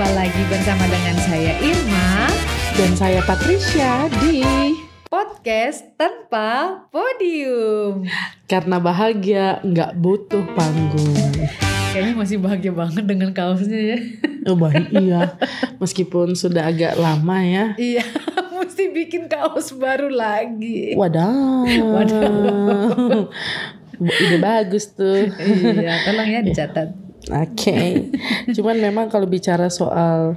Jumpa lagi bersama dengan saya Irma Dan saya Patricia di Podcast Tanpa Podium. Karena bahagia nggak butuh panggung. Kayaknya masih bahagia banget dengan kaosnya ya. Oh baik iya. Meskipun sudah agak lama ya. Iya mesti bikin kaos baru lagi. Wadah Waduh. Ide bagus tuh. Iya tolong ya dicatat Oke. Cuman memang kalau bicara soal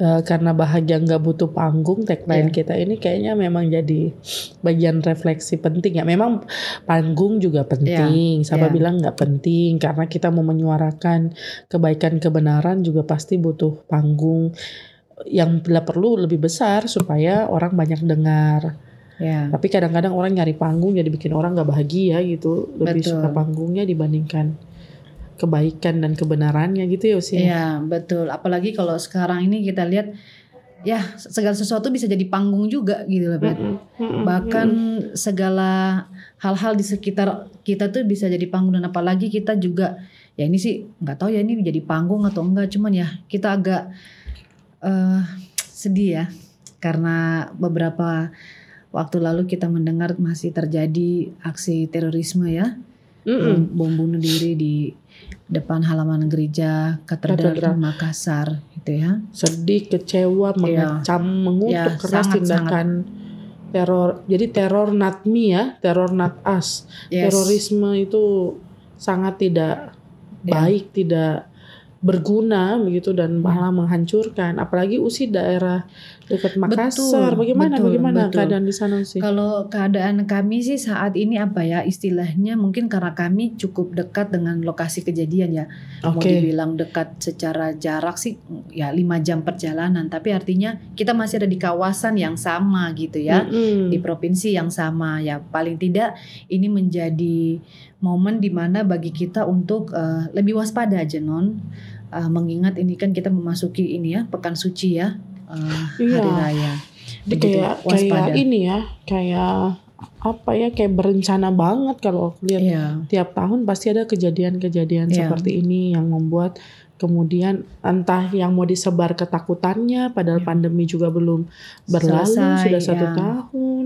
eh, karena bahagia nggak butuh panggung tagline Iya. kita ini kayaknya memang jadi bagian refleksi penting ya. Memang panggung juga penting. Siapa iya. bilang nggak penting? Karena kita mau menyuarakan kebaikan kebenaran juga pasti butuh panggung yang bila perlu lebih besar supaya orang banyak dengar. Ya tapi kadang-kadang orang nyari panggung jadi bikin orang nggak bahagia gitu. Lebih Betul. suka panggungnya dibandingkan kebaikan dan kebenarannya gitu ya sih Iya betul. Apalagi kalau sekarang ini kita lihat Ya segala sesuatu bisa jadi panggung juga gitu loh Bet. bahkan segala hal-hal di sekitar kita tuh bisa jadi panggung. Dan apalagi kita juga ya ini sih nggak tahu ya ini jadi panggung atau enggak. Cuman ya kita agak eh sedih ya. Karena beberapa waktu lalu kita mendengar masih terjadi aksi terorisme ya Mm-mm. bom, bom bunuh diri di depan halaman gereja katedral Katedral. Makassar gitu ya sedih, kecewa, mengecam, Ya, mengutuk keras sangat, tindakan teror. Jadi teror not me ya, teror not us. Yes. Terorisme itu sangat tidak Ya. baik, tidak berguna begitu dan malah menghancurkan. Apalagi usi daerah dekat Makassar. Betul, bagaimana betul, bagaimana betul. keadaan di sana sih? Kalau keadaan kami sih saat ini apa ya istilahnya mungkin karena kami cukup dekat dengan lokasi kejadian ya. Mau Oke. dibilang dekat secara jarak sih ya 5 jam perjalanan tapi artinya kita masih ada di kawasan yang sama gitu ya. Mm-mm. Di provinsi yang sama ya paling tidak ini menjadi momen di mana bagi kita untuk eh, lebih waspada aja non Eh, mengingat ini kan kita memasuki ini ya pekan suci ya eh, Iya. hari raya. Jadi Begitu kayak waspada. kayak ini ya, kayak apa ya, kayak berencana banget kalau aku lihat Iya. tiap tahun pasti ada kejadian-kejadian Iya. seperti ini yang membuat kemudian entah yang mau disebar ketakutannya padahal Iya. pandemi juga belum berlalu Selesai, sudah satu ya. tahun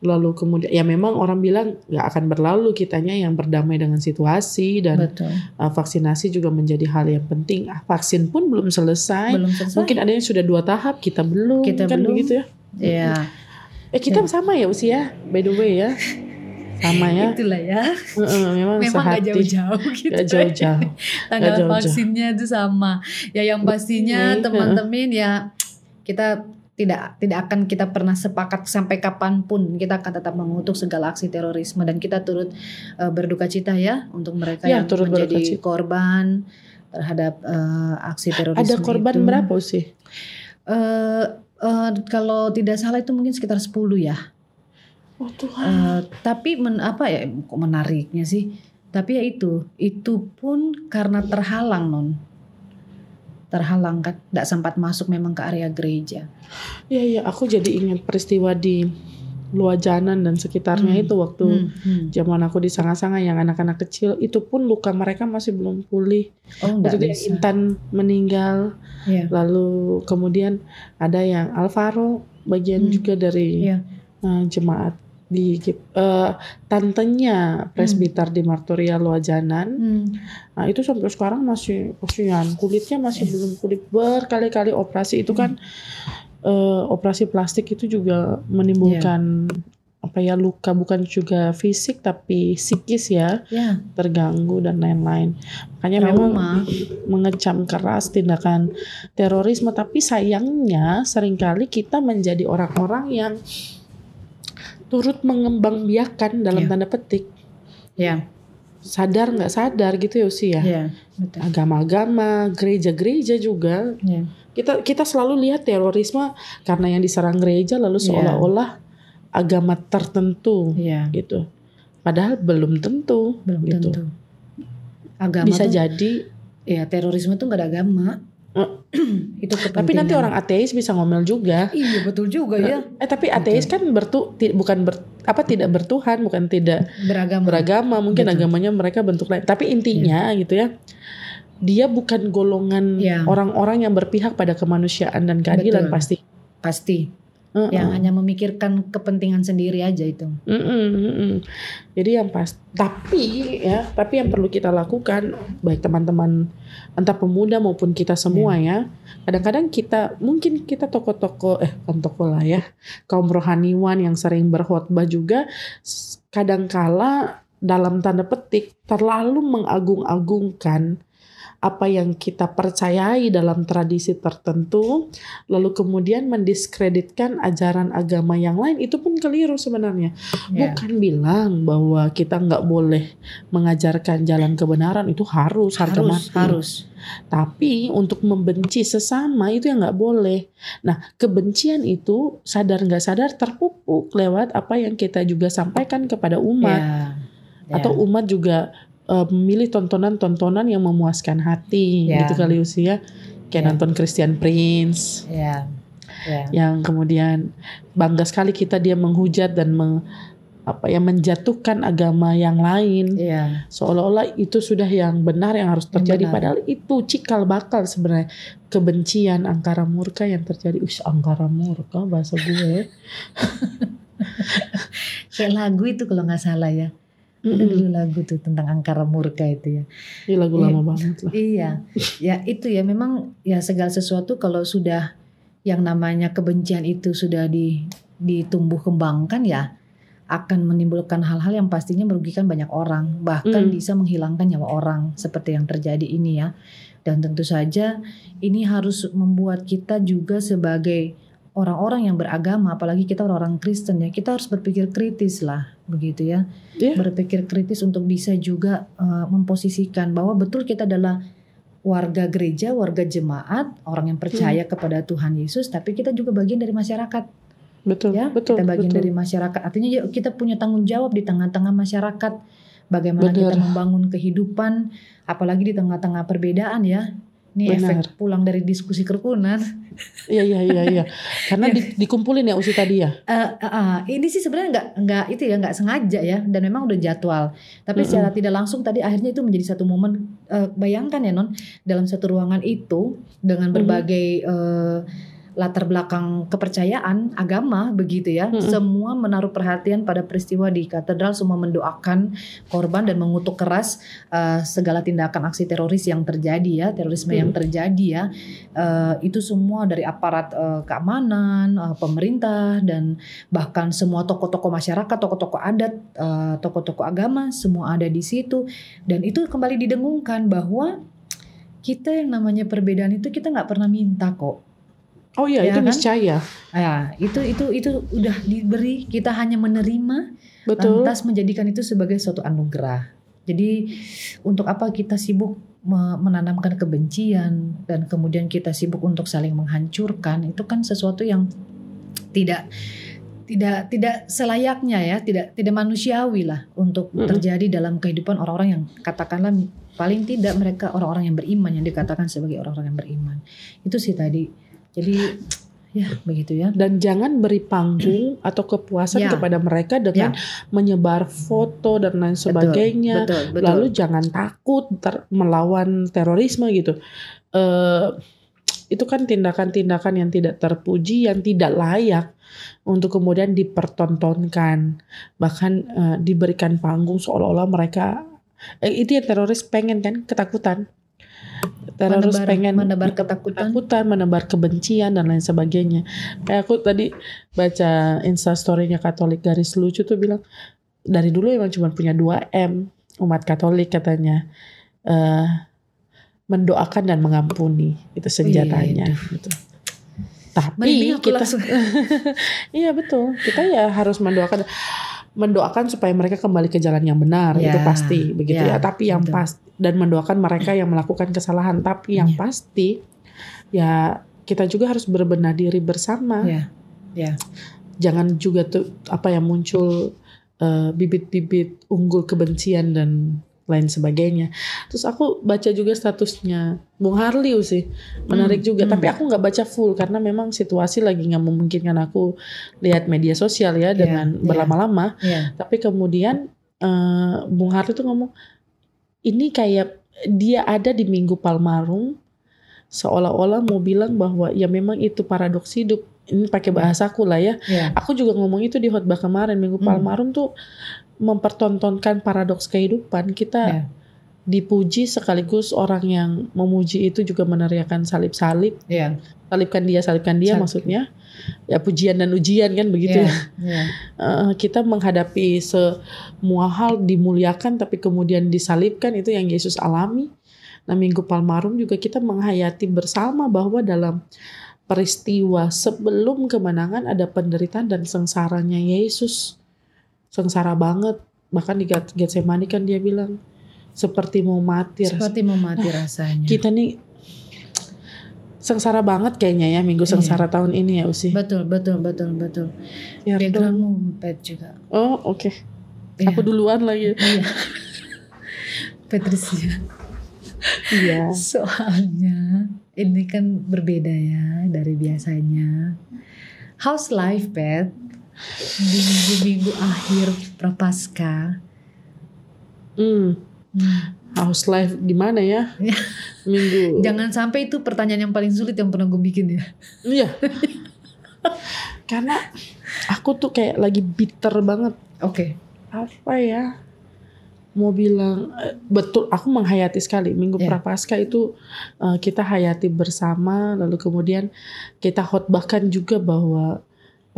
lalu kemudian ya memang orang bilang nggak akan berlalu kitanya yang berdamai dengan situasi dan Betul. uh, vaksinasi juga menjadi hal yang penting ah, vaksin pun belum selesai Belum selesai. mungkin ada yang sudah dua tahap kita belum Kita kan belum. begitu ya Iya. eh kita sama ya usia by the way ya sama ya Itulah ya. Memang, Memang gak jauh-jauh gitu. Nggak jauh-jauh Tanggal jauh-jauh. vaksinnya itu sama. Ya yang pastinya teman-teman ya kita tidak tidak akan kita pernah sepakat sampai kapan pun kita akan tetap mengutuk segala aksi terorisme dan kita turut eh, berduka cita ya untuk mereka Ya, yang turut menjadi korban terhadap eh, aksi terorisme ada korban itu. berapa sih Eh, eh, kalau tidak salah itu mungkin sekitar 10 ya. oh Tuhan Eh, tapi men, apa ya kok menariknya sih? Tapi ya itu, itu pun karena terhalang non, terhalang kan, tidak sempat masuk memang ke area gereja. Iya iya, aku jadi ingat peristiwa di Luajanan dan sekitarnya Hmm. itu waktu Hmm, hmm. zaman aku di Sanga-Sanga yang anak-anak kecil itu pun luka mereka masih belum pulih. Oh dia bisa. Intan meninggal, Iya. lalu kemudian ada yang Alvaro bagian Hmm. juga dari eh, jemaat di eh, tantenya presbiter di Martoria Luajanan. Hmm. Nah itu sampai sekarang masih kasihan. Kulitnya masih belum pulih berkali-kali operasi. Itu kan eh, operasi plastik itu juga menimbulkan apa ya luka. Bukan juga fisik tapi psikis ya. Ya, terganggu dan lain-lain. Makanya memang trauma. mengecam keras tindakan terorisme. Tapi sayangnya sering kali kita menjadi orang-orang yang turut mengembangbiakan dalam Iya. tanda petik Ya, sadar nggak sadar gitu ya sih ya ya, betul. agama-agama, gereja-gereja juga. Ya. Kita kita selalu lihat terorisme karena yang diserang gereja lalu Iya. seolah-olah agama tertentu Ya, gitu. Padahal belum tentu belum gitu. tentu. Agama Bisa tuh, jadi ya terorisme tuh nggak ada agama. Eh, itu kepentingan. tapi nanti orang ateis bisa ngomel juga. Iya betul juga ya. Eh tapi ateis kan bertu ti- bukan ber, apa tidak bertuhan, bukan tidak Beragama. beragama, mungkin Betul. Iya. agamanya mereka bentuk lain. Tapi intinya gitu ya. dia bukan golongan Ya. orang-orang yang berpihak pada kemanusiaan dan keadilan Betul. pasti. Pasti. Mm-mm. Yang hanya memikirkan kepentingan sendiri aja itu. Mm-mm, mm-mm. Jadi yang pas, tapi ya, tapi yang perlu kita lakukan baik teman-teman entah pemuda maupun kita semua ya. Kadang-kadang kita mungkin kita tokoh-tokoh eh kan tokoh lah ya kaum rohaniwan yang sering berkhotbah juga kadangkala dalam tanda petik terlalu mengagung-agungkan apa yang kita percayai dalam tradisi tertentu, lalu kemudian mendiskreditkan ajaran agama yang lain itu pun keliru sebenarnya. Ya. Bukan bilang bahwa kita nggak boleh mengajarkan jalan kebenaran itu harus harga harus mati. harus. Tapi untuk membenci sesama itu yang nggak boleh. Nah kebencian itu sadar nggak sadar terpupuk lewat apa yang kita juga sampaikan kepada umat Ya. Ya. atau umat juga memilih tontonan-tontonan yang memuaskan hati Ya. gitu kali usia kayak Ya. nonton Christian Prince ya. Ya. yang kemudian bangga sekali kita dia menghujat dan meng- apa ya menjatuhkan agama yang lain Ya. seolah-olah itu sudah yang benar yang harus terjadi benar. padahal itu cikal bakal sebenarnya kebencian angkara murka yang terjadi us angkara murka bahasa gue Kayak lagu itu kalau nggak salah ya. Ada dulu lagu tuh tentang angkara murka itu ya. Ini lagu Iya. lama banget lah Iya, ya itu ya memang ya segala sesuatu kalau sudah yang namanya kebencian itu sudah di ditumbuh kembangkan ya akan menimbulkan hal-hal yang pastinya merugikan banyak orang, bahkan Hmm. bisa menghilangkan nyawa orang seperti yang terjadi ini ya. Dan tentu saja ini harus membuat kita juga sebagai orang-orang yang beragama, apalagi kita orang-orang Kristen ya, kita harus berpikir kritis lah, begitu ya Iya. berpikir kritis untuk bisa juga uh, memposisikan bahwa betul kita adalah warga gereja, warga jemaat, orang yang percaya Hmm. kepada Tuhan Yesus, tapi kita juga bagian dari masyarakat, betul ya. betul kita bagian betul dari masyarakat. Artinya ya kita punya tanggung jawab di tengah-tengah masyarakat. Bagaimana Benar. kita membangun kehidupan, apalagi di tengah-tengah perbedaan ya. Ini Benar. efek pulang dari diskusi kerukunan. Iya iya iya iya. Karena di- dikumpulin ya usi tadi ya. Eh, eh, eh, ini sih sebenarnya nggak nggak itu ya nggak sengaja ya dan memang udah jadwal tapi Mm-mm. secara tidak langsung tadi akhirnya itu menjadi satu momen eh, bayangkan ya non dalam satu ruangan itu dengan berbagai eh, latar belakang kepercayaan agama begitu ya Mm-mm. semua menaruh perhatian pada peristiwa di katedral semua mendoakan korban dan mengutuk keras eh, segala tindakan aksi teroris yang terjadi ya terorisme yang Mm. terjadi ya Eh, itu semua dari aparat eh, keamanan, eh, pemerintah dan bahkan semua tokoh-tokoh masyarakat, tokoh-tokoh adat, eh, tokoh-tokoh agama semua ada di situ dan itu kembali didengungkan bahwa kita yang namanya perbedaan itu kita nggak pernah minta kok. Oh iya Ya itu kan? niscaya. Ya, itu itu itu udah diberi, kita hanya menerima Betul. lantas menjadikan itu sebagai suatu anugerah. Jadi untuk apa kita sibuk me- menanamkan kebencian dan kemudian kita sibuk untuk saling menghancurkan itu kan sesuatu yang tidak tidak tidak selayaknya ya, tidak tidak manusiawi lah untuk terjadi dalam kehidupan orang-orang yang katakanlah paling tidak mereka orang-orang yang beriman yang dikatakan sebagai orang-orang yang beriman. Itu sih tadi. Jadi ya begitu ya. dan jangan beri panggung atau kepuasan Ya. kepada mereka dengan menyebar foto dan lain sebagainya. Betul, betul. Lalu jangan takut ter- melawan terorisme gitu. Eh itu kan tindakan-tindakan yang tidak terpuji, yang tidak layak untuk kemudian dipertontonkan, bahkan eh, diberikan panggung seolah-olah mereka eh, itu yang teroris pengen kan ketakutan. Teroris menebar, pengen menebar ketakutan. ketakutan, menebar kebencian dan lain sebagainya. Kayak aku tadi baca instastorynya Katolik garis lucu tuh bilang dari dulu emang cuma punya 2 M umat Katolik katanya eh mendoakan dan mengampuni itu senjatanya. gitu. Tapi kita iya betul kita ya harus mendoakan mendoakan supaya mereka kembali ke jalan yang benar Ya, itu pasti begitu ya, ya. Tapi yang betul. pas dan mendoakan mereka yang melakukan kesalahan. Tapi yang Ya. pasti ya kita juga harus berbenah diri bersama. Ya, ya. Jangan juga tuh apa yang muncul eh, bibit-bibit unggul kebencian dan lain sebagainya. Terus aku baca juga statusnya Bung Harliu sih, menarik Hmm, juga. hmm. Tapi aku nggak baca full karena memang situasi lagi nggak memungkinkan aku lihat media sosial ya dengan ya. berlama-lama. ya. Tapi kemudian eh, Bung Harliu tuh ngomong ini kayak dia ada di Minggu Palmarum seolah-olah mau bilang bahwa ya memang itu paradoks hidup. Ini pakai bahasaku lah ya. Ya. Aku juga ngomong itu di khotbah kemarin Minggu Hmm. Palmarum tuh mempertontonkan paradoks kehidupan. Kita Ya. dipuji sekaligus orang yang memuji itu juga meneriakan salib-salib. Ya. Salibkan dia, salibkan dia Salib. maksudnya. Ya pujian dan ujian kan begitu Ya. ya. Eh, kita menghadapi semua hal dimuliakan tapi kemudian disalibkan itu yang Yesus alami. Nah Minggu Palmarum juga kita menghayati bersama bahwa dalam peristiwa sebelum kemenangan ada penderitaan dan sengsaranya Yesus. Sengsara banget. Bahkan di Get- Getsemani kan dia bilang seperti mau mati. rasanya. Seperti mau mati rasanya. Kita nih sengsara banget kayaknya ya Minggu Iya. sengsara tahun ini ya Usi. Betul, betul, betul, betul. Ya, Backgroundmu pet juga. Oh oke. Iya. Aku duluan lagi. Iya. Patricia. Iya. Soalnya ini kan berbeda ya dari biasanya. How's life, Pet? Di minggu-minggu akhir prapaskah. Hmm. Hmm. House life gimana ya? Minggu. Jangan sampai itu pertanyaan yang paling sulit yang pernah gue bikin ya. Iya. Karena aku tuh kayak lagi bitter banget. Oke. Apa ya? Mau bilang eh, betul. Aku menghayati sekali Minggu Iya. Prapaskah itu eh, kita hayati bersama. Lalu kemudian kita khotbahkan juga bahwa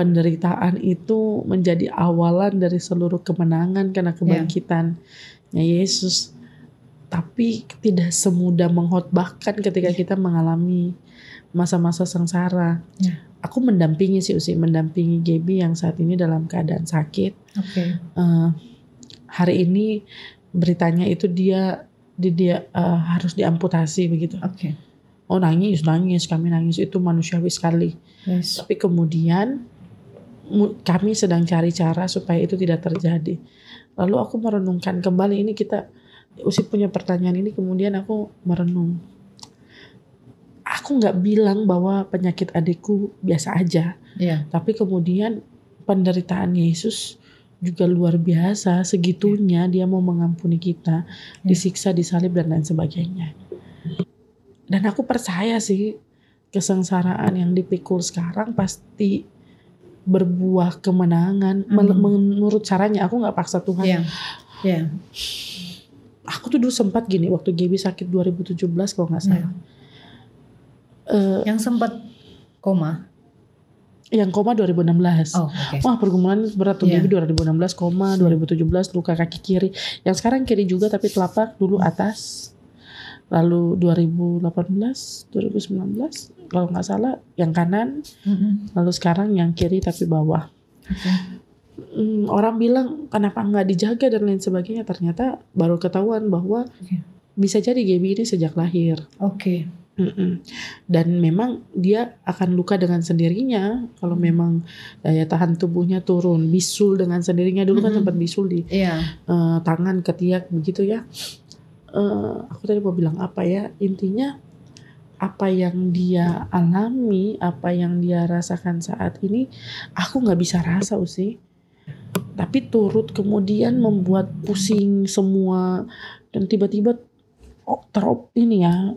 penderitaan itu menjadi awalan dari seluruh kemenangan karena kebangkitannya Yesus. Tapi tidak semudah mengkhotbahkan ketika Iya. kita mengalami masa-masa sengsara. Iya. Aku mendampingi sih Usi, mendampingi Gaby yang saat ini dalam keadaan sakit. Oke. Eh, hari ini beritanya itu dia di- dia eh, harus diamputasi begitu. Oke. Oh nangis, nangis, kami nangis itu manusiawi sekali. Yes. Tapi kemudian mu- kami sedang cari cara supaya itu tidak terjadi. Lalu aku merenungkan kembali ini kita Usi punya pertanyaan ini kemudian aku merenung. Aku nggak bilang bahwa penyakit adikku biasa aja, Iya. tapi kemudian penderitaan Yesus juga luar biasa segitunya dia mau mengampuni kita, disiksa, disalib dan lain sebagainya. Dan aku percaya sih kesengsaraan yang dipikul sekarang pasti berbuah kemenangan Amin. menurut caranya aku nggak paksa Tuhan Iya. Iya. aku tuh dulu sempat gini waktu Gaby sakit 2017 kalau nggak salah Eh, Yang sempat koma. yang koma 2016 Oh, oke. Wah pergumulan berat tuh Iya. Gaby 2016 koma 2017 luka kaki kiri yang sekarang kiri juga tapi telapak dulu atas lalu 2018 2019 kalau nggak salah yang kanan Mm-mm. lalu sekarang yang kiri tapi bawah Oke. Hmm, orang bilang kenapa nggak dijaga dan lain sebagainya ternyata baru ketahuan bahwa Oke. bisa jadi Gaby ini sejak lahir Oke. Mm-mm. dan memang dia akan luka dengan sendirinya kalau memang daya tahan tubuhnya turun bisul dengan sendirinya dulu kan Mm-mm. sempat bisul di Iya. eh, tangan ketiak begitu ya Eh, aku tadi mau bilang apa ya? Intinya apa yang dia alami apa yang dia rasakan saat ini aku nggak bisa rasa usi. Tapi turut kemudian membuat pusing semua dan tiba-tiba oh, terop ini ya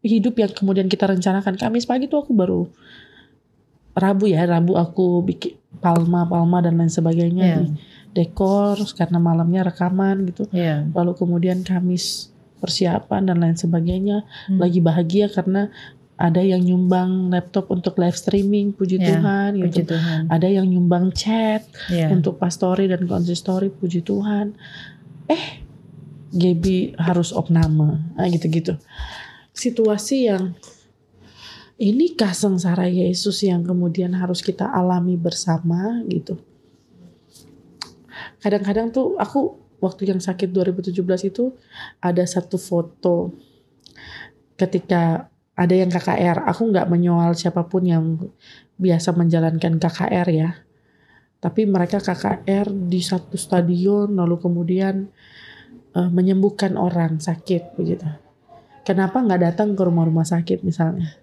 hidup yang kemudian kita rencanakan. Kamis pagi tuh aku baru Rabu ya Rabu aku bikin palma palma dan lain sebagainya di dekor karena malamnya rekaman gitu Iya. lalu kemudian Kamis persiapan dan lain sebagainya Hmm. lagi bahagia karena ada yang nyumbang laptop untuk live streaming puji Ya, Tuhan Puji gitu Tuhan. ada yang nyumbang chat Iya. untuk pastori dan konsistori puji Tuhan eh Gaby harus opname nah, gitu-gitu situasi yang inikah sengsara Yesus yang kemudian harus kita alami bersama gitu kadang-kadang tuh aku waktu yang sakit 2017 itu ada satu foto ketika ada yang KKR aku nggak menyoal siapa pun yang biasa menjalankan KKR ya. Tapi mereka KKR di satu stadion lalu kemudian eh, menyembuhkan orang sakit begitu. Kenapa nggak datang ke rumah-rumah sakit misalnya?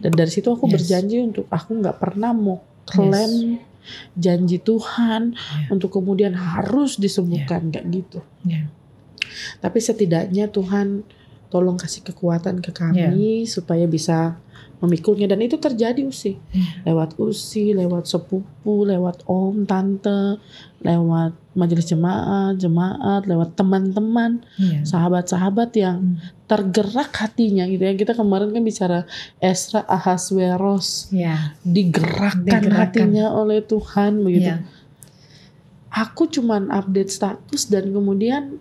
Dan dari situ aku Yes. berjanji untuk aku nggak pernah mau klaim janji Tuhan Iya. untuk kemudian harus disembuhkan kayak gitu Iya. Tapi setidaknya Tuhan tolong kasih kekuatan ke kami supaya bisa memikulnya dan itu terjadi usi Iya. lewat usi, lewat sepupu, lewat om, tante, lewat majelis jemaat, jemaat, lewat teman-teman, Iya. sahabat-sahabat yang Hmm. tergerak hatinya gitu ya. Kita kemarin kan bicara Esra Ahasveros Iya. digerakkan, Digerakkan. hatinya oleh Tuhan begitu. Iya. Aku cuman update status dan kemudian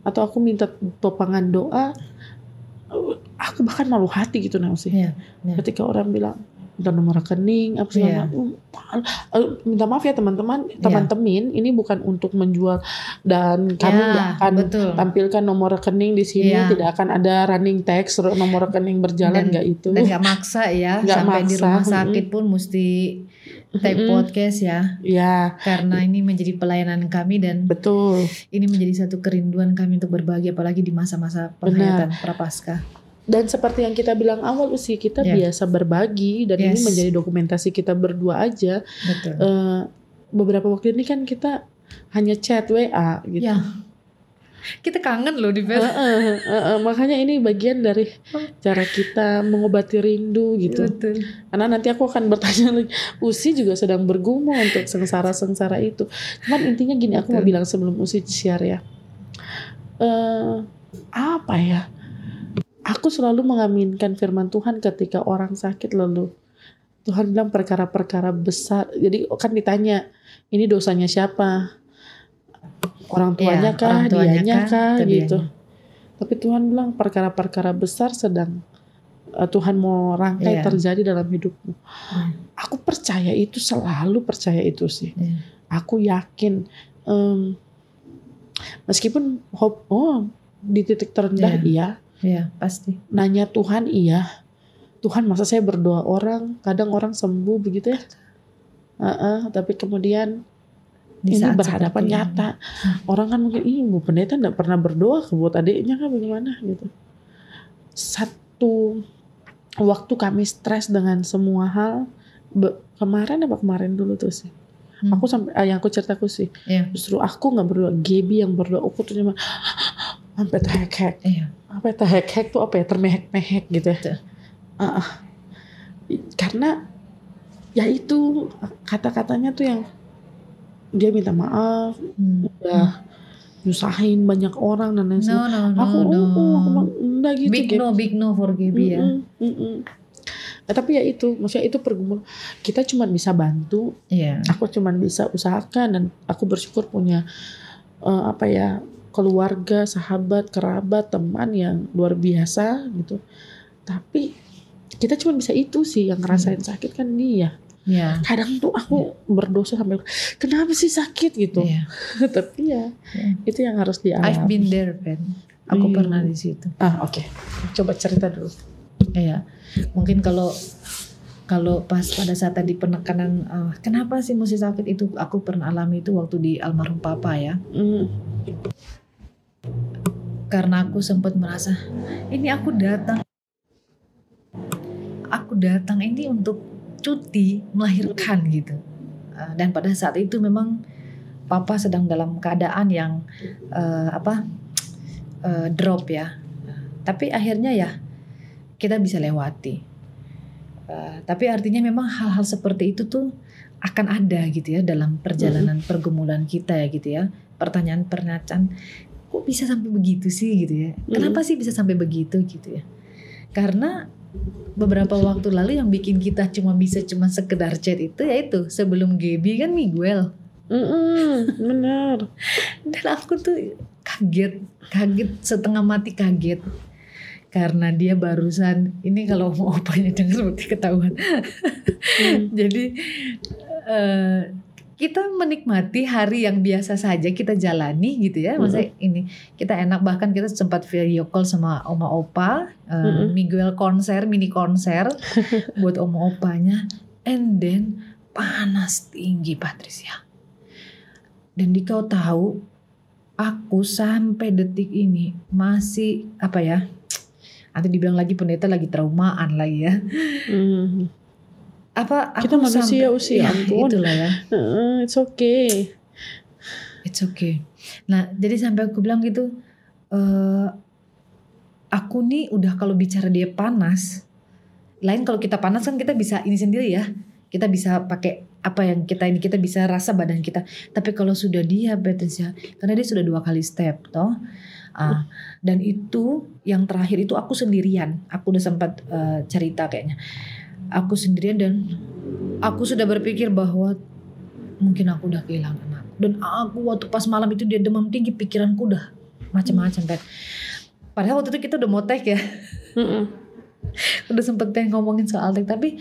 atau aku minta topangan doa aku bahkan malu hati gitu Nausi. Iya. Iya. Ketika orang bilang minta nomor rekening apa segala Iya. macam. Uh, minta maaf ya teman-teman, teman-teman ini bukan untuk menjual dan kami Ya, nggak akan betul. tampilkan nomor rekening di sini, Iya. tidak akan ada running text nomor rekening berjalan nggak itu. Dan nggak maksa ya, Nggak sampai di maksa, rumah mm-mm. sakit pun mesti take Mm-mm. podcast ya, Ya, karena ini menjadi pelayanan kami dan betul. ini menjadi satu kerinduan kami untuk berbagi apalagi di masa-masa penghayatan prapaskah. Dan seperti yang kita bilang awal usia kita Ya. biasa berbagi dan ini Yes. menjadi dokumentasi kita berdua aja. Betul. Eh, beberapa waktu ini kan kita hanya chat WA gitu. Ya. Kita kangen loh di Eh, eh, eh, eh, makanya ini bagian dari cara kita mengobati rindu gitu. Betul. Karena nanti aku akan bertanya lagi, Usi juga sedang bergumul untuk sengsara-sengsara itu. Cuman intinya gini, aku mau Betul. bilang sebelum Usi share ya. Eh, apa ya? Aku selalu mengaminkan firman Tuhan ketika orang sakit lalu Tuhan bilang perkara-perkara besar. Jadi kan ditanya, ini dosanya siapa? Orang tuanya Ya, kah, orang tuanya dianya kah, gitu. dianya. Tapi Tuhan bilang perkara-perkara besar sedang eh, Tuhan mau rangkai Iya. terjadi dalam hidupmu. Iya. Aku percaya itu selalu percaya itu sih. Iya. Aku yakin em, meskipun hope oh di titik terendah Iya. iya, Iya, pasti. nanya Tuhan iya. Tuhan masa saya berdoa orang, kadang orang sembuh begitu ya. Heeh, tapi kemudian Di ini berhadapan ini. nyata. Orang kan mungkin, ih Bu Pendeta enggak pernah berdoa buat adiknya kan bagaimana gitu. Satu waktu kami stres dengan semua hal, be- kemarin apa kemarin dulu tuh sih. Hmm. Aku sampai, ah, yang aku ceritaku sih, Iya. justru aku nggak berdoa, Gaby yang berdoa, aku tuh cuma sampai terhek-hek. Iya. Apa ya terhek-hek tuh apa ya, termehek-mehek gitu ya. Ah. Karena ya itu kata-katanya tuh yang dia minta maaf, Hmm. udah nyusahin banyak orang dan lain No, no, no, aku no. oh, oh, aku enggak gitu big Gap." no, big no for Gaby ya. Nah, tapi ya itu maksudnya itu pergumulan kita cuma bisa bantu Iya. aku cuma bisa usahakan dan aku bersyukur punya eh, apa ya keluarga sahabat kerabat teman yang luar biasa gitu tapi kita cuma bisa itu sih yang ngerasain sakit kan dia Iya. kadang tuh aku berdosa sampai kenapa sih sakit gitu Iya. tapi ya Iya. itu yang harus dialami I've been there, Ben. Aku Iya. pernah di situ. ah oke coba cerita dulu Iya. Mungkin kalau kalau pas pada saat tadi penekanan eh, kenapa sih mesti sakit itu aku pernah alami itu waktu di almarhum papa ya. Mm, Karena aku sempat merasa ini aku datang aku datang ini untuk cuti melahirkan gitu. Eh, Dan pada saat itu memang papa sedang dalam keadaan yang eh, apa eh, drop ya. Tapi akhirnya ya kita bisa lewati. Eh, tapi artinya memang hal-hal seperti itu tuh akan ada gitu ya dalam perjalanan pergumulan kita ya gitu ya. Pertanyaan-pertanyaan kok bisa sampai begitu sih gitu ya. Kenapa sih bisa sampai begitu gitu ya? Karena beberapa waktu lalu yang bikin kita cuma bisa cuma sekedar chat itu yaitu sebelum Gaby kan Miguel mm-mm, benar dan aku tuh kaget kaget setengah mati kaget karena dia barusan ini kalau mau opanya dengar seperti ketahuan Hmm. jadi eh, kita menikmati hari yang biasa saja kita jalani gitu ya. Masa ini kita enak. Bahkan kita sempat video call sama oma opa eh, Mm-mm. Miguel konser mini konser buat oma opanya. And then panas tinggi Patricia. Dan di kau tahu aku sampai detik ini masih apa ya nanti dibilang lagi pendeta lagi traumaan lagi ya. Mm. Apa Kita manusia, sampai- usia, ya, ampun. itulah ya. Uh, it's okay. It's okay. Nah, jadi sampai aku bilang gitu, uh, aku nih udah kalau bicara dia panas lain kalau kita panas kan kita bisa ini sendiri ya. Kita bisa pakai apa yang kita ini kita bisa rasa badan kita. Tapi kalau sudah diabetes ya karena dia sudah dua kali step toh. Ah, dan itu yang terakhir itu aku sendirian. Aku udah sempat uh, cerita kayaknya aku sendirian dan aku sudah berpikir bahwa mungkin aku udah kehilangan aku dan aku waktu pas malam itu dia demam tinggi pikiranku udah macam-macam kan padahal waktu itu kita udah mau tag ya. Udah sempet pengen ngomongin soal tag tapi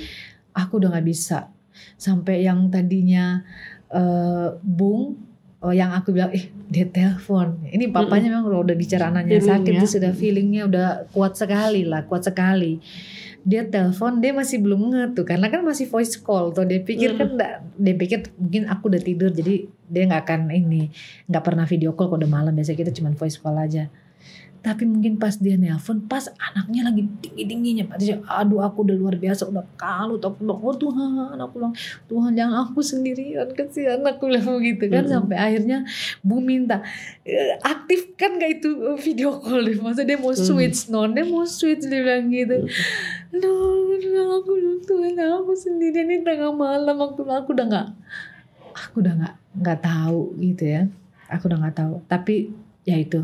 aku udah nggak bisa. Sampai yang tadinya uh, bung Oh, yang aku bilang, eh dia telepon. Ini papanya mm -hmm. memang udah bicara anaknya sakit, dia sudah feelingnya udah kuat sekali lah, kuat sekali. Dia telepon, dia masih belum nge tuh, karena kan masih voice call tuh. Dia pikir mm. kan, dia pikir mungkin aku udah tidur, jadi dia nggak akan ini, nggak pernah video call kalau udah malam. Biasanya kita cuma voice call aja. Tapi mungkin pas dia nelpon, pas anaknya lagi tinggi-tingginya. Dia, aduh aku udah luar biasa, udah kalut. Aku bilang, oh Tuhan, aku bilang, Tuhan jangan aku sendirian, kesian aku bilang begitu kan. Mm -hmm. Sampai akhirnya Bu minta, e, aktifkan gak itu e, video call deh. Masa dia mau switch, mm. non, dia mau switch, dia bilang gitu. Aduh, aku bilang, Tuhan aku sendirian ini tengah malam. Aku aku udah gak, aku udah gak, gak tahu gitu ya. Aku udah gak tahu. Tapi ya itu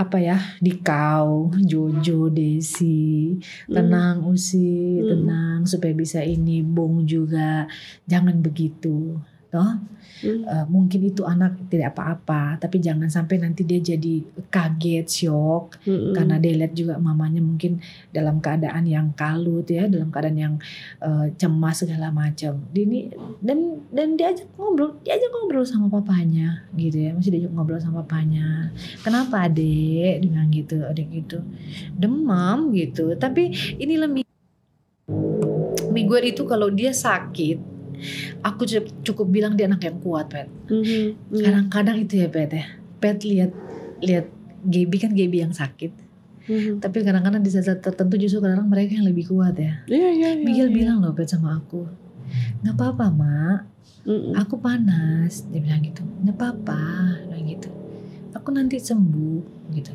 apa ya di kau Jojo Desi tenang hmm. Usi hmm. tenang supaya bisa ini Bung juga jangan begitu toh hmm. uh, mungkin itu anak tidak apa-apa tapi jangan sampai nanti dia jadi kaget shock hmm. karena dia lihat juga mamanya mungkin dalam keadaan yang kalut ya dalam keadaan yang uh, cemas segala macam. Ini dan dan diajak ngobrol diajak ngobrol sama papanya gitu ya. Masih diajak ngobrol sama papanya. Kenapa adek dengan gitu adek gitu. Demam gitu. Tapi ini lebih Miguel itu kalau dia sakit aku cukup bilang dia anak yang kuat pet. Mm-hmm. kadang-kadang itu ya pet ya. Pet lihat lihat Gaby kan Gaby yang sakit. Mm-hmm. tapi kadang-kadang di saat tertentu justru kadang-kadang mereka yang lebih kuat ya. Yeah, yeah, yeah, Miguel yeah. bilang loh pet sama aku nggak apa-apa mak. Mm-hmm. aku panas. Dia bilang gitu nggak apa-apa. Bilang gitu aku nanti sembuh gitu.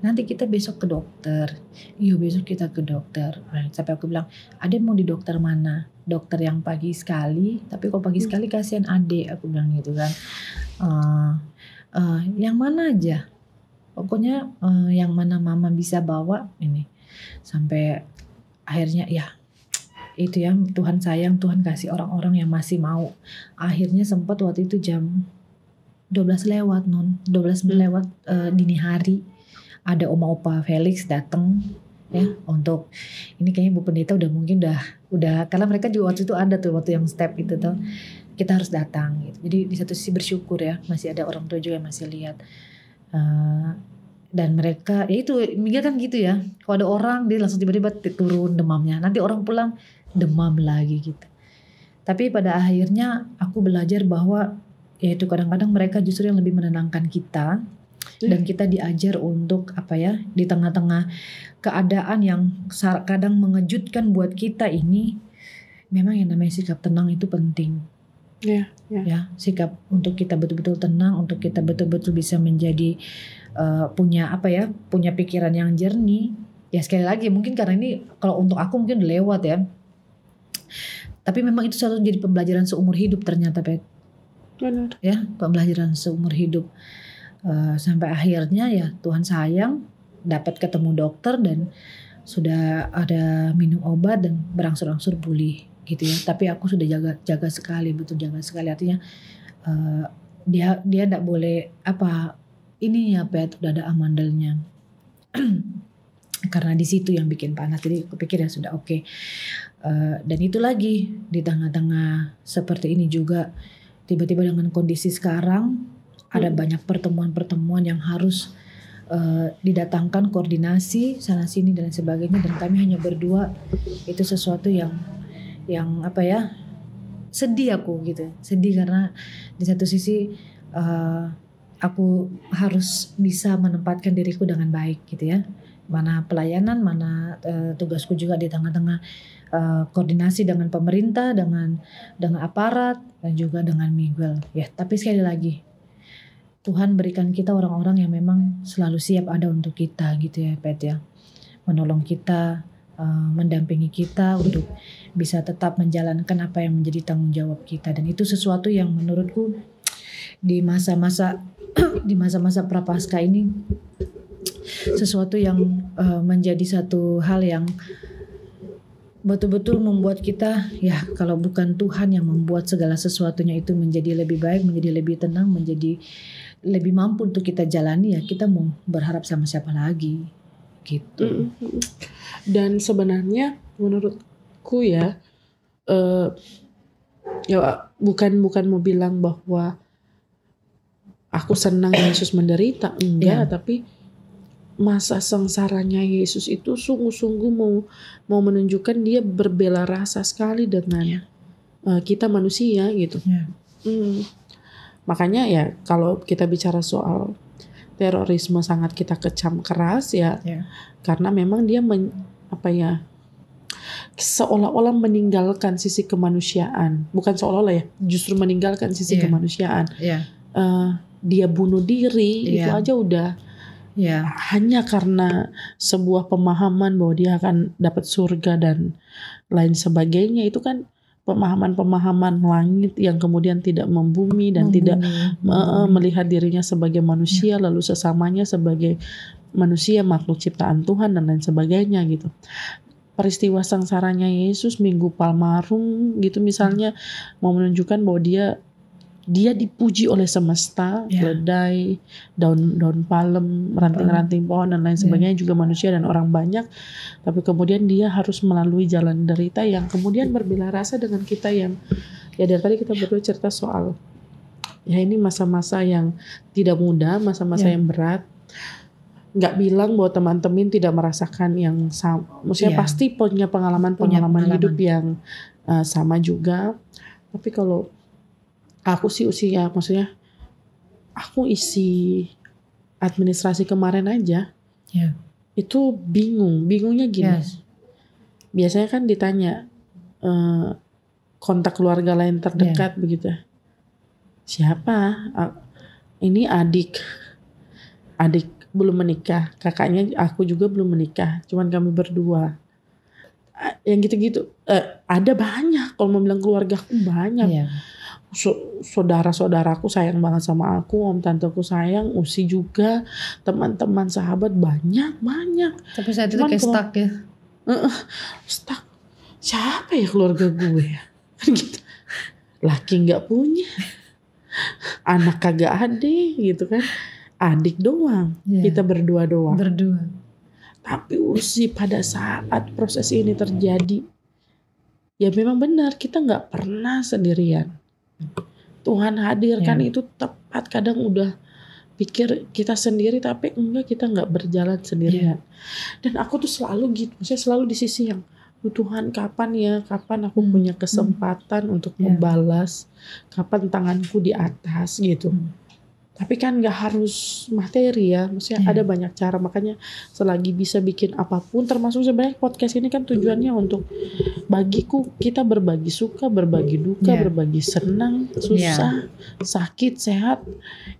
Nanti kita besok ke dokter. Iya besok kita ke dokter. Sampai aku bilang ada mau di dokter mana dokter yang pagi sekali tapi kalau pagi hmm. sekali kasihan adik aku bilang gitu kan. Uh, uh, yang mana aja? Pokoknya uh, yang mana mama bisa bawa ini. Sampai akhirnya ya itu ya Tuhan sayang Tuhan kasih orang-orang yang masih mau. Akhirnya sempat waktu itu jam 12 lewat non 12 hmm. lewat uh, dini hari. Ada oma opa Felix datang ya untuk ini kayaknya Bu Pendeta udah mungkin udah udah karena mereka juga waktu itu ada tuh waktu yang step itu tuh. Kita harus datang gitu. Jadi di satu sisi bersyukur ya masih ada orang tua juga yang masih lihat. Uh, dan mereka ya itu Miguel kan gitu ya. Kalau ada orang dia langsung tiba-tiba turun demamnya. Nanti orang pulang demam lagi gitu. Tapi pada akhirnya aku belajar bahwa ya itu kadang-kadang mereka justru yang lebih menenangkan kita dan kita diajar untuk apa ya di tengah-tengah keadaan yang kadang mengejutkan buat kita ini memang yang namanya sikap tenang itu penting ya yeah, ya sikap untuk kita betul-betul tenang untuk kita betul-betul bisa menjadi uh, punya apa ya punya pikiran yang jernih ya sekali lagi mungkin karena ini kalau untuk aku mungkin udah lewat ya tapi memang itu selalu jadi pembelajaran seumur hidup ternyata Pet. Benar. Ya, pembelajaran seumur hidup. Eh, sampai akhirnya ya Tuhan sayang dapat ketemu dokter dan sudah ada minum obat dan berangsur-angsur pulih gitu ya. Tapi aku sudah jaga jaga sekali betul jaga sekali. Artinya uh, dia dia tidak boleh apa ini ya pet udah ada amandelnya. Karena di situ yang bikin panas jadi aku pikir ya sudah oke. Okay. uh, dan itu lagi di tengah-tengah seperti ini juga tiba-tiba dengan kondisi sekarang ada hmm. banyak pertemuan-pertemuan yang harus uh, didatangkan koordinasi sana sini dan sebagainya. Dan kami hanya berdua itu sesuatu yang yang apa ya sedih aku gitu. Sedih karena di satu sisi uh, aku harus bisa menempatkan diriku dengan baik gitu ya. Mana pelayanan mana uh, tugasku juga di tengah-tengah uh, koordinasi dengan pemerintah dengan dengan aparat dan juga dengan Miguel. Ya tapi sekali lagi Tuhan berikan kita orang-orang yang memang selalu siap ada untuk kita gitu ya Pet ya. Menolong kita, uh, mendampingi kita untuk bisa tetap menjalankan apa yang menjadi tanggung jawab kita dan itu sesuatu yang menurutku di masa-masa di masa-masa prapaskah ini sesuatu yang uh, menjadi satu hal yang betul-betul membuat kita ya kalau bukan Tuhan yang membuat segala sesuatunya itu menjadi lebih baik, menjadi lebih tenang, menjadi lebih mampu untuk kita jalani ya kita mau berharap sama siapa lagi gitu. Dan sebenarnya menurutku ya uh, ya bukan bukan mau bilang bahwa aku senang Yesus menderita enggak, yeah. tapi masa sengsaranya Yesus itu sungguh-sungguh mau mau menunjukkan dia berbela rasa sekali dengan uh, kita manusia gitu. Yeah. Hmm. Makanya ya kalau kita bicara soal terorisme sangat kita kecam keras ya, yeah. karena memang dia men, apa ya seolah-olah meninggalkan sisi kemanusiaan, bukan seolah-olah ya, justru meninggalkan sisi yeah. kemanusiaan. Yeah. Uh, dia bunuh diri yeah. itu aja udah Ya. Hanya karena sebuah pemahaman bahwa dia akan dapat surga dan lain sebagainya itu kan pemahaman-pemahaman langit yang kemudian tidak membumi dan membumi, tidak membumi. melihat dirinya sebagai manusia ya. lalu sesamanya sebagai manusia makhluk ciptaan Tuhan dan lain sebagainya gitu peristiwa sengsaranya Yesus Minggu Palmarum gitu misalnya mau menunjukkan bahwa dia dia dipuji oleh semesta, yeah. ledai, daun-daun palem, ranting-ranting pohon dan lain ya. sebagainya yeah. juga manusia dan orang banyak. Tapi kemudian dia harus melalui jalan derita yang kemudian berbela rasa dengan kita yang ya dari tadi kita berdua cerita soal ya ini masa-masa yang tidak mudah, masa-masa yeah. yang berat. Nggak bilang bahwa teman-teman tidak merasakan yang sama. Maksudnya yeah. pasti punya pengalaman-pengalaman hidup yang uh, sama juga. Tapi kalau aku sih usia maksudnya aku isi administrasi kemarin aja yeah. itu bingung. Bingungnya gini. Yes. biasanya kan ditanya uh, kontak keluarga lain terdekat yeah. begitu. Siapa? Ini adik. Adik belum menikah. Kakaknya aku juga belum menikah. Cuman kami berdua. Yang gitu-gitu. Uh, ada banyak. Kalau mau bilang keluarga aku banyak. Yeah saudara-saudaraku sayang banget sama aku, om tanteku sayang, usi juga, teman-teman sahabat banyak banyak. Tapi saya itu kayak stuck ya. Uh, stuck. Siapa ya keluarga gue ya? gitu. Laki nggak punya, anak kagak ada gitu kan, adik doang, yeah. kita berdua doang. Berdua. Tapi usi pada saat proses ini terjadi, ya memang benar kita nggak pernah sendirian Tuhan hadirkan ya. itu tepat kadang udah pikir kita sendiri tapi enggak kita nggak berjalan sendirian. Ya. Dan aku tuh selalu gitu, saya selalu di sisi yang Tuhan kapan ya, kapan aku hmm. punya kesempatan hmm. untuk ya. membalas, kapan tanganku di atas gitu. Hmm tapi kan nggak harus materi ya maksudnya yeah. ada banyak cara makanya selagi bisa bikin apa pun termasuk sebenarnya podcast ini kan tujuannya untuk bagiku kita berbagi suka berbagi duka yeah. berbagi senang susah yeah. sakit sehat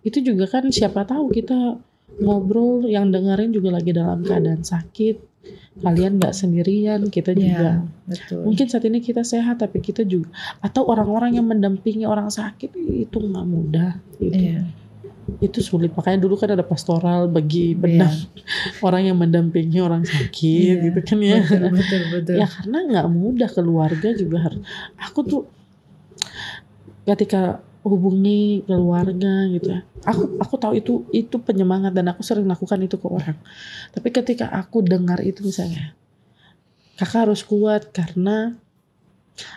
itu juga kan siapa tahu kita ngobrol yang dengerin juga lagi dalam keadaan sakit kalian nggak sendirian kita iya, juga betul. mungkin saat ini kita sehat tapi kita juga atau orang-orang yang mendampingi orang sakit itu nggak mudah gitu. Yeah itu sulit makanya dulu kan ada pastoral bagi benar yeah. orang yang mendampingi orang sakit yeah. gitu kan ya betul, betul, betul. ya karena nggak mudah keluarga juga harus aku tuh ketika hubungi keluarga gitu ya aku aku tahu itu itu penyemangat dan aku sering lakukan itu ke orang tapi ketika aku dengar itu misalnya kakak harus kuat karena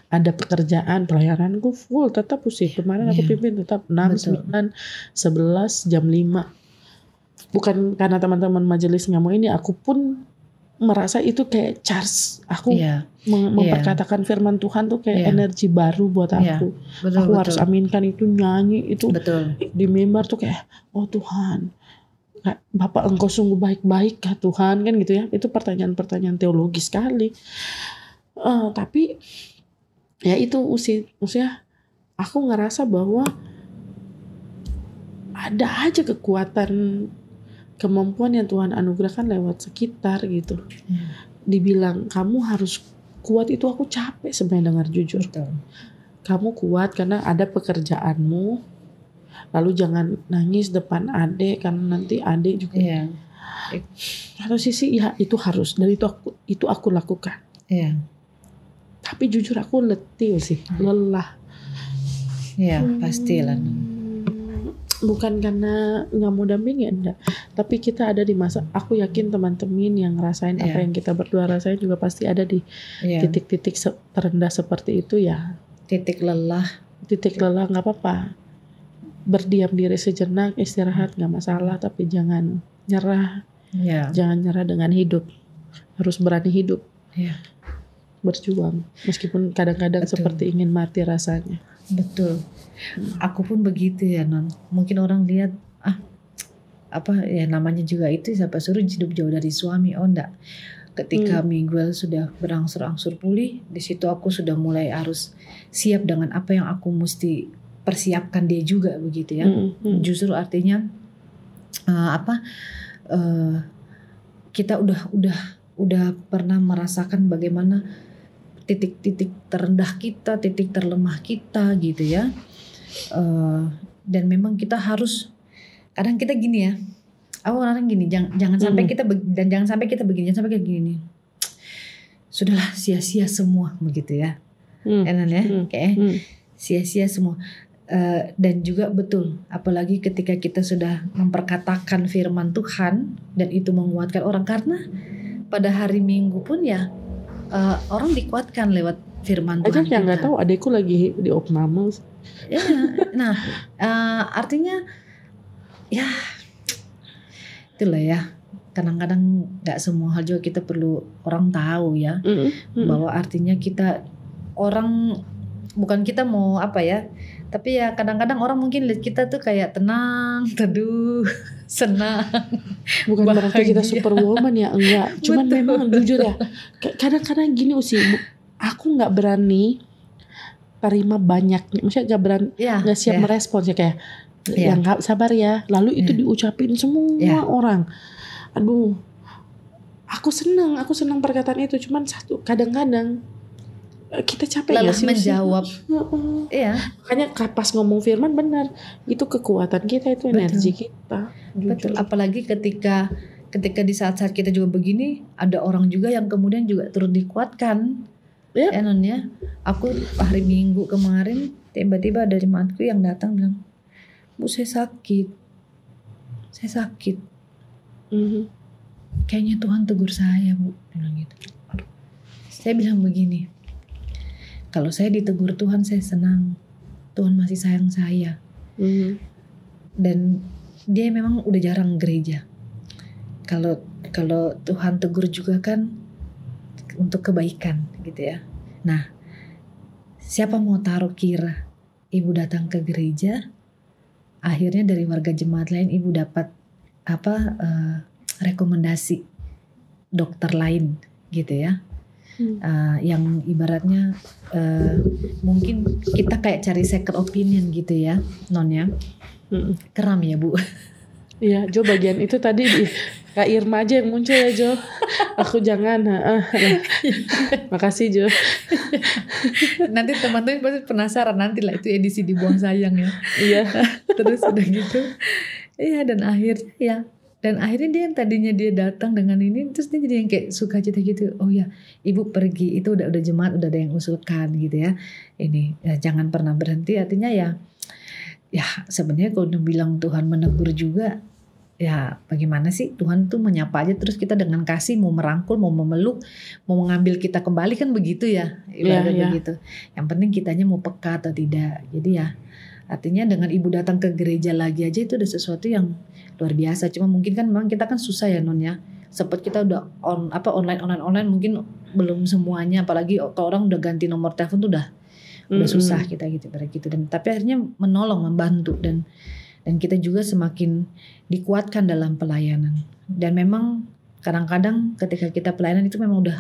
ada pekerjaan pelayananku full tetap sih kemarin yeah. aku iya. pimpin tetap 6, Betul. 9, 11 jam 5 bukan karena teman-teman majelis nggak mau ini aku pun merasa itu kayak charge aku yeah. mem yeah. memperkatakan firman Tuhan tuh kayak yeah. energi baru buat iya. aku yeah. betul, aku betul. harus aminkan itu nyanyi itu betul. di member tuh kayak oh Tuhan Bapak engkau sungguh baik-baik kah Tuhan kan gitu ya itu pertanyaan-pertanyaan teologis sekali uh, tapi ya itu usia usia aku ngerasa bahwa ada aja kekuatan kemampuan yang Tuhan anugerahkan lewat sekitar gitu. Hmm. Dibilang kamu harus kuat itu aku capek sebenarnya dengar jujur. Betul. Kamu kuat karena ada pekerjaanmu. Lalu jangan nangis depan adik karena nanti adik juga. Iya. Satu sisi ya itu harus dan itu aku itu aku lakukan. Iya. Tapi jujur aku letih sih, lelah. Iya, pastilah. Hmm, Bukan karena nggak mau dampingi enggak, tapi kita ada di masa. Aku yakin teman-teman yang ngerasain apa Iya. yang kita berdua rasain juga pasti ada di Iya. titik-titik se- terendah seperti itu ya. Titik lelah. Titik lelah nggak apa-apa. Berdiam diri sejenak, istirahat nggak masalah, tapi jangan nyerah, Iya. jangan nyerah dengan hidup. Harus berani hidup, Iya. Berjuang, meskipun kadang-kadang seperti ingin mati rasanya. Betul. Aku pun begitu ya non. Mungkin orang lihat ah apa ya namanya juga itu siapa suruh hidup jauh dari suami. Oh enggak. Ketika Miguel sudah berangsur-angsur pulih, di situ aku sudah mulai harus siap dengan apa yang aku mesti persiapkan dia juga begitu ya. Mm, mm. Justru artinya eh, apa eh, kita udah udah udah pernah merasakan bagaimana titik-titik terendah kita, titik terlemah kita gitu ya. Eh, dan memang kita harus kadang kita gini ya. Aku orang gini, jangan jangan sampai Hmm. kita dan jangan sampai kita begini, jangan sampai kayak gini nih. Sudahlah sia-sia semua begitu ya. Mm, Enak ya, Hmm. kayak mm. sia-sia semua. Eh, dan juga betul, apalagi ketika kita sudah memperkatakan firman Tuhan dan itu menguatkan orang karena pada hari Minggu pun ya eh, orang dikuatkan lewat firman Aja Tuhan. yang nggak tahu adekku lagi di opname. Ya, nah eh, artinya ya itulah ya. Kadang-kadang nggak semua hal juga kita perlu orang tahu ya Mm, mm. bahwa artinya kita orang bukan kita mau apa ya tapi ya kadang-kadang orang mungkin lihat kita tuh kayak tenang teduh senang Bukan berarti kita bahagia. superwoman ya enggak. Cuman Betul. memang jujur ya. ka- Kadang-kadang gini usi, aku nggak berani terima banyak. Maksudnya nggak berani, ya nggak siap ya. merespons ya kayak. Iya. Yang nggak sabar ya. Lalu itu Iya. diucapin semua Iya. orang. Aduh, aku senang, aku senang perkataan itu. Cuman satu, kadang-kadang kita capek lelah nggak sih, menjawab iya Makanya ka- pas ngomong firman benar, itu kekuatan kita, itu Betul. energi kita. betul Jujur. apalagi ketika ketika di saat-saat kita juga begini ada orang juga yang kemudian juga turut dikuatkan Ya. ya non ya aku hari Minggu kemarin tiba-tiba ada jemaatku yang datang bilang bu saya sakit saya sakit Mhm. kayaknya Tuhan tegur saya bu bilang gitu Aduh. saya bilang begini kalau saya ditegur Tuhan saya senang. Tuhan masih sayang saya. Mhm. dan dia memang udah jarang gereja. Kalau kalau Tuhan tegur juga kan untuk kebaikan gitu ya. Nah siapa mau taruh kira ibu datang ke gereja akhirnya dari warga jemaat lain ibu dapat apa eh, rekomendasi dokter lain gitu ya Hmm. Eh, yang ibaratnya eh, mungkin kita kayak cari second opinion gitu ya non ya Mhm. keram ya bu Iya, Jo bagian itu tadi di Kak Irma aja yang muncul ya Jo. Aku jangan. heeh. Makasih Jo. nanti teman-teman pasti penasaran nanti lah itu edisi dibuang sayang ya Iya. terus udah gitu iya dan akhirnya ya dan akhirnya dia yang tadinya dia datang dengan ini terus dia jadi yang kayak suka cita gitu. Oh ya ibu pergi itu udah udah jemaat udah ada yang usulkan gitu ya. Ini ya, jangan pernah berhenti. Artinya ya ya sebenarnya kalau udah bilang Tuhan menegur juga ya bagaimana sih? Tuhan tuh menyapa aja. Terus kita dengan kasih mau merangkul mau memeluk mau mengambil kita kembali kan begitu ya ibaratnya Iya, iya. begitu. Yang penting kitanya mau peka atau tidak. Jadi ya artinya dengan ibu datang ke gereja lagi aja itu udah sesuatu yang luar biasa. Cuma mungkin kan memang kita kan susah ya non ya. Sempat kita udah on apa online online online mungkin belum semuanya. Apalagi kalau orang udah ganti nomor telepon tuh udah udah Mm-mm. susah kita gitu pada gitu. Dan tapi akhirnya menolong membantu. Dan dan kita juga semakin dikuatkan dalam pelayanan. Dan memang kadang-kadang ketika kita pelayanan itu memang udah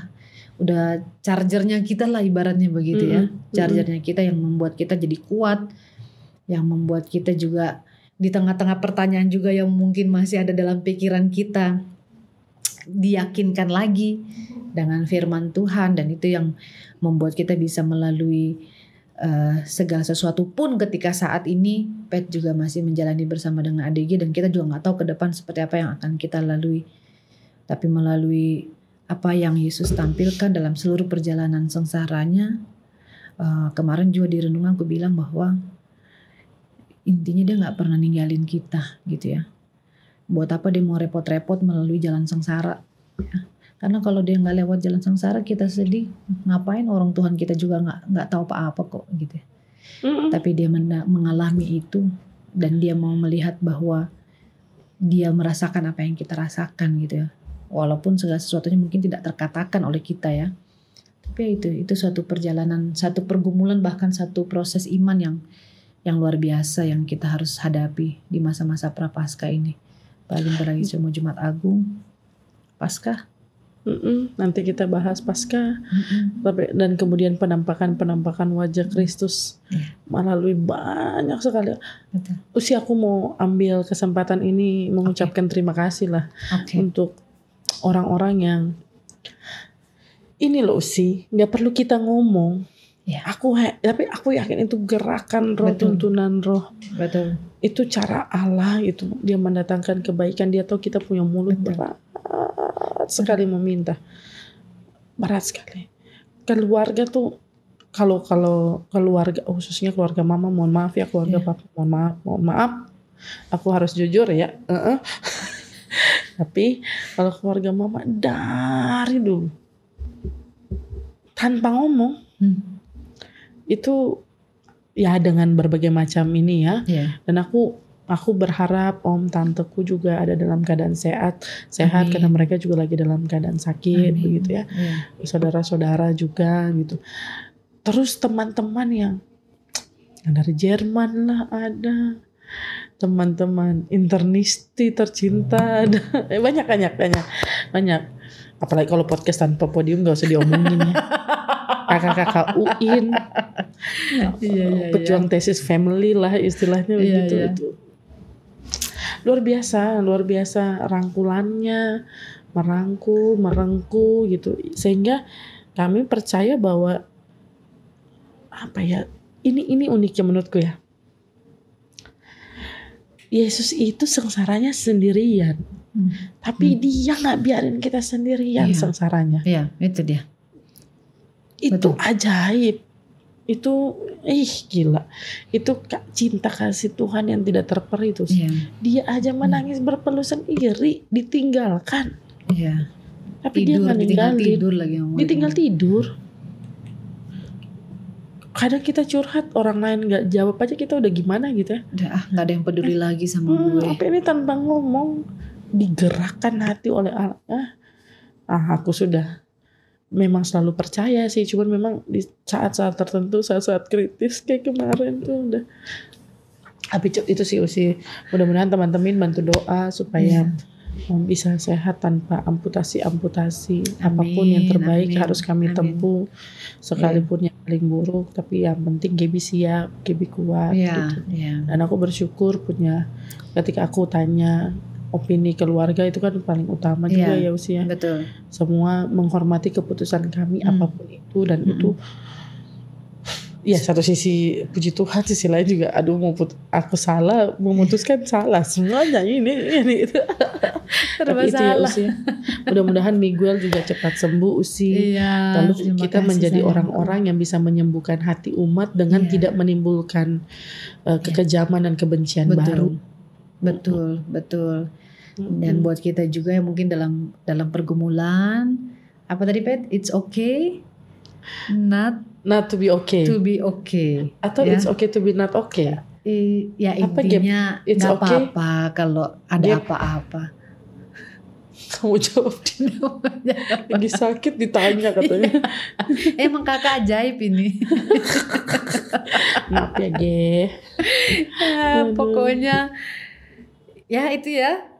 udah chargernya kita lah ibaratnya begitu ya. Mm-mm. chargernya kita yang membuat kita jadi kuat yang membuat kita juga di tengah-tengah pertanyaan juga yang mungkin masih ada dalam pikiran kita diyakinkan lagi dengan firman Tuhan dan itu yang membuat kita bisa melalui uh, segala sesuatu pun ketika saat ini Pet juga masih menjalani bersama dengan ADG dan kita juga nggak tahu ke depan seperti apa yang akan kita lalui. Tapi melalui apa yang Yesus tampilkan dalam seluruh perjalanan sengsaranya uh, kemarin juga di renungan aku bilang bahwa intinya dia nggak pernah ninggalin kita gitu ya buat apa dia mau repot-repot melalui jalan sengsara ya. karena kalau dia nggak lewat jalan sengsara kita sedih ngapain orang Tuhan kita juga nggak nggak tahu apa-apa kok gitu ya. mm-hmm. tapi dia mengalami itu dan dia mau melihat bahwa dia merasakan apa yang kita rasakan gitu ya walaupun segala sesuatunya mungkin tidak terkatakan oleh kita ya tapi itu itu suatu perjalanan satu pergumulan bahkan satu proses iman yang yang luar biasa yang kita harus hadapi di masa-masa prapaskah ini. Paling lagi cuma Jumat Agung, Paskah. Mm-mm, nanti kita bahas pasca dan kemudian penampakan-penampakan wajah Kristus yeah. melalui banyak sekali. Betul. Usia aku mau ambil kesempatan ini mengucapkan okay. terima kasih lah okay. untuk orang-orang yang ini loh sih nggak perlu kita ngomong Ya. Aku tapi aku yakin itu gerakan roh, Betul. tuntunan roh. Betul. Itu cara Allah itu dia mendatangkan kebaikan. Dia tahu kita punya mulut Betul. berat sekali meminta. Berat sekali. Keluarga tuh kalau kalau keluarga khususnya keluarga mama mohon maaf ya keluarga ya. papa mohon maaf mohon maaf aku harus jujur ya uh -uh. tapi kalau keluarga mama dari dulu tanpa ngomong hmm itu ya dengan berbagai macam ini ya. Yeah. Dan aku aku berharap om tanteku juga ada dalam keadaan sehat sehat Amin. karena mereka juga lagi dalam keadaan sakit Amin. begitu ya. Yeah. Saudara-saudara juga gitu. Terus teman-teman yang yang dari Jerman lah ada teman-teman internisti tercinta ada eh, banyak banyak banyak banyak apalagi kalau podcast tanpa podium gak usah diomongin ya kakak-kakak UIN iya, iya, iya, pejuang tesis family lah istilahnya iya, begitu iya. itu luar biasa luar biasa rangkulannya merangkul merengku gitu sehingga kami percaya bahwa apa ya ini ini uniknya menurutku ya Yesus itu sengsaranya sendirian hmm. tapi hmm. dia nggak biarin kita sendirian iya. sengsaranya iya itu dia itu Betul. ajaib. Itu ih gila. Itu cinta kasih Tuhan yang tidak terperi itu yeah. dia aja menangis hmm. berpelusan iri ditinggalkan. Yeah. tapi tidur, dia nggak ninggalin. tidur lagi ditinggal tidur. Kadang kita curhat orang lain nggak jawab aja kita udah gimana gitu ya. Udah ah nggak ada yang peduli eh, lagi sama hmm, gue. tapi ini tanpa ngomong? Digerakkan hati oleh Allah. Ah aku sudah memang selalu percaya sih cuman memang di saat-saat tertentu saat-saat kritis kayak kemarin tuh udah tapi itu sih usi mudah-mudahan teman-teman bantu doa supaya yeah. bisa sehat tanpa amputasi-amputasi apa pun yang terbaik amin, harus kami amin. tempuh sekalipun yeah. yang paling buruk tapi yang penting Gaby siap Gaby kuat yeah, gitu yeah. dan aku bersyukur punya ketika aku tanya opini keluarga itu kan paling utama juga iya, ya usia. Betul. Semua menghormati keputusan kami hmm. apa pun itu dan hmm. itu ya satu sisi puji Tuhan sisi lain juga aduh mau put, aku salah memutuskan salah semuanya ini ini itu tapi itu ya usia mudah-mudahan Miguel juga cepat sembuh usi iya, lalu kita menjadi orang-orang yang bisa menyembuhkan hati umat dengan iya. tidak menimbulkan uh, kekejaman dan kebencian betul. baru betul betul dan buat kita juga yang mungkin dalam dalam pergumulan apa tadi Pet? It's okay not not to be okay. to be okay. Atau yeah? it's okay to be not okay? I, ya apa intinya nggak okay? apa-apa kalau ada apa-apa. Kamu jawab dia lagi sakit ditanya katanya. Emang kakak ajaib ini. Ya ya, pokoknya ya itu ya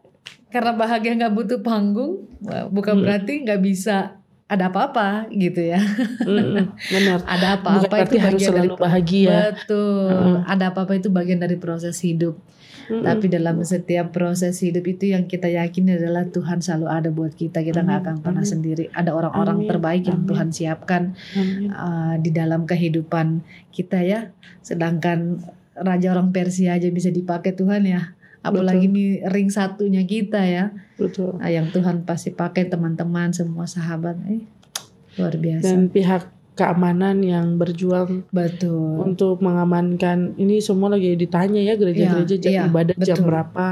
karena bahagia nggak butuh panggung bukan hmm. berarti nggak bisa ada apa-apa gitu ya hmm, benar ada apa-apa itu harus selalu dari, bahagia betul hmm. ada apa-apa itu bagian dari proses hidup Mm-mm. Tapi dalam setiap proses hidup itu yang kita yakini adalah Tuhan selalu ada buat kita. Kita nggak akan pernah Amin. sendiri. Ada orang-orang Amin. terbaik yang Amin. Tuhan siapkan Amin. uh, di dalam kehidupan kita ya. Sedangkan raja orang Persia aja bisa dipakai Tuhan ya. Apalagi nih ring satunya kita ya. Betul. Ah, yang Tuhan pasti pakai teman-teman semua sahabat. Eh, luar biasa. Dan pihak keamanan yang berjuang Betul. untuk mengamankan ini semua lagi ditanya ya gereja-gereja jam iya, ibadah jam betul. berapa.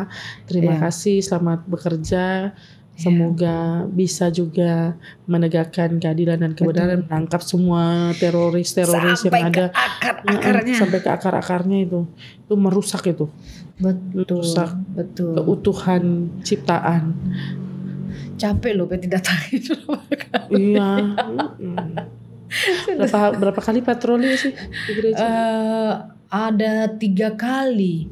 Terima Iya. kasih, selamat bekerja. Semoga bisa juga menegakkan keadilan dan kebenaran, menangkap semua teroris-teroris yang ada. ke akar Mm-mm, akarnya. sampai ke akar-akarnya itu itu merusak itu Betul. rusak. Betul. keutuhan ciptaan Capek loh Pet didatangin. iya berapa berapa kali patroli sih di gereja Eh, ada tiga kali.